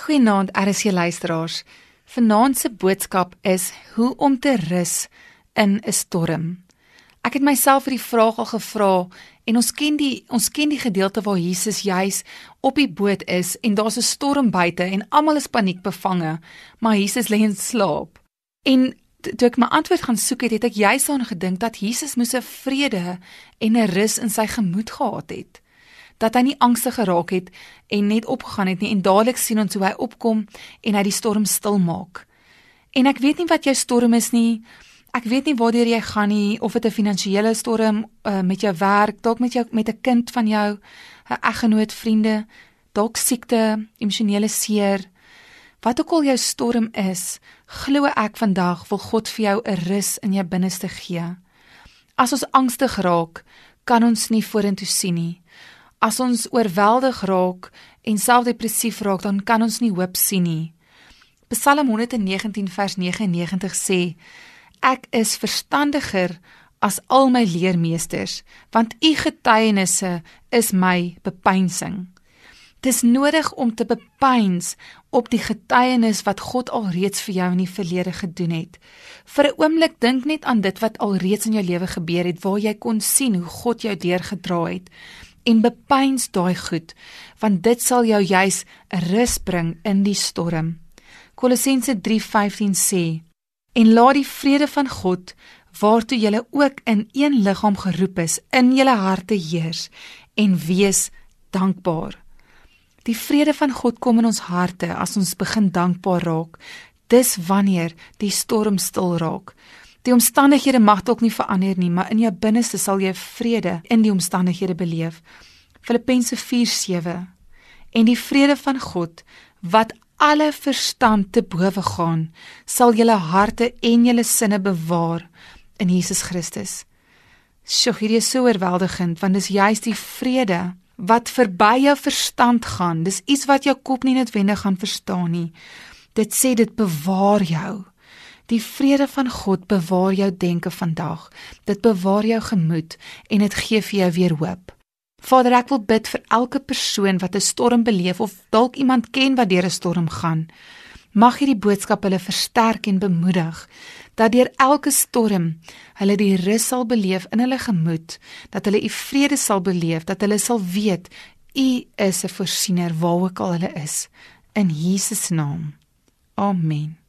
Goeienaand RSC luisteraars. Vanaand se boodskap is hoe om te rus in 'n storm. Ek het myself vir die vraag al gevra en ons ken die ons ken die gedeelte waar Jesus juis op die boot is en daar's 'n storm buite en almal is paniekbevange, maar Jesus lê in slaap. En toe ek my antwoord gaan soek het, het ek juis aan gedink dat Jesus moes 'n vrede en 'n rus in sy gemoed gehad het dat hy nie angstig geraak het en net opgegaan het nie en dadelik sien ons hoe hy opkom en hy die storm stil maak. En ek weet nie wat jou storm is nie. Ek weet nie waartoe jy gaan nie of dit 'n finansiële storm uh, met jou werk, dalk met jou met 'n kind van jou, 'n eggenoot, vriende, dalk siekte, emosionele seer. Wat ook al jou storm is, glo ek vandag wil God vir jou 'n rus in jou binneste gee. As ons angstig raak, kan ons nie vorentoe sien nie. As ons oorweldig raak en selfdepressief raak, dan kan ons nie hoop sien nie. Psalm 119 vers 99 sê: Ek is verstandiger as al my leermeesters, want u getuienisse is my bepeinsing. Dis nodig om te bepeins op die getuienis wat God alreeds vir jou in die verlede gedoen het. Vir 'n oomblik dink net aan dit wat alreeds in jou lewe gebeur het waar jy kon sien hoe God jou deurgedra het en bepeins daai goed want dit sal jou juis rus bring in die storm. Kolossense 3:15 sê: En laat die vrede van God waartoe julle ook in een liggaam geroep is in julle harte heers en wees dankbaar. Die vrede van God kom in ons harte as ons begin dankbaar raak. Dis wanneer die storm stil raak. Die omstandighede mag dalk nie verander nie, maar in jou binneste sal jy vrede in die omstandighede beleef. Filippense 4:7 En die vrede van God wat alle verstand te bowe gaan, sal julle harte en julle sinne bewaar in Jesus Christus. Sjoe, hierdie is so oorweldigend want dis juist die vrede wat verby jou verstand gaan. Dis iets wat jou kop nie noodwendig gaan verstaan nie. Dit sê dit bewaar jou. Die vrede van God bewaar jou denke vandag. Dit bewaar jou gemoed en dit gee vir jou weer hoop. Vader, ek wil bid vir elke persoon wat 'n storm beleef of dalk iemand ken wat deur 'n storm gaan. Mag hierdie boodskap hulle versterk en bemoedig dat deur elke storm hulle die rus sal beleef in hulle gemoed, dat hulle u vrede sal beleef, dat hulle sal weet u is 'n voorsiener waar ook al hulle is. In Jesus naam. Amen.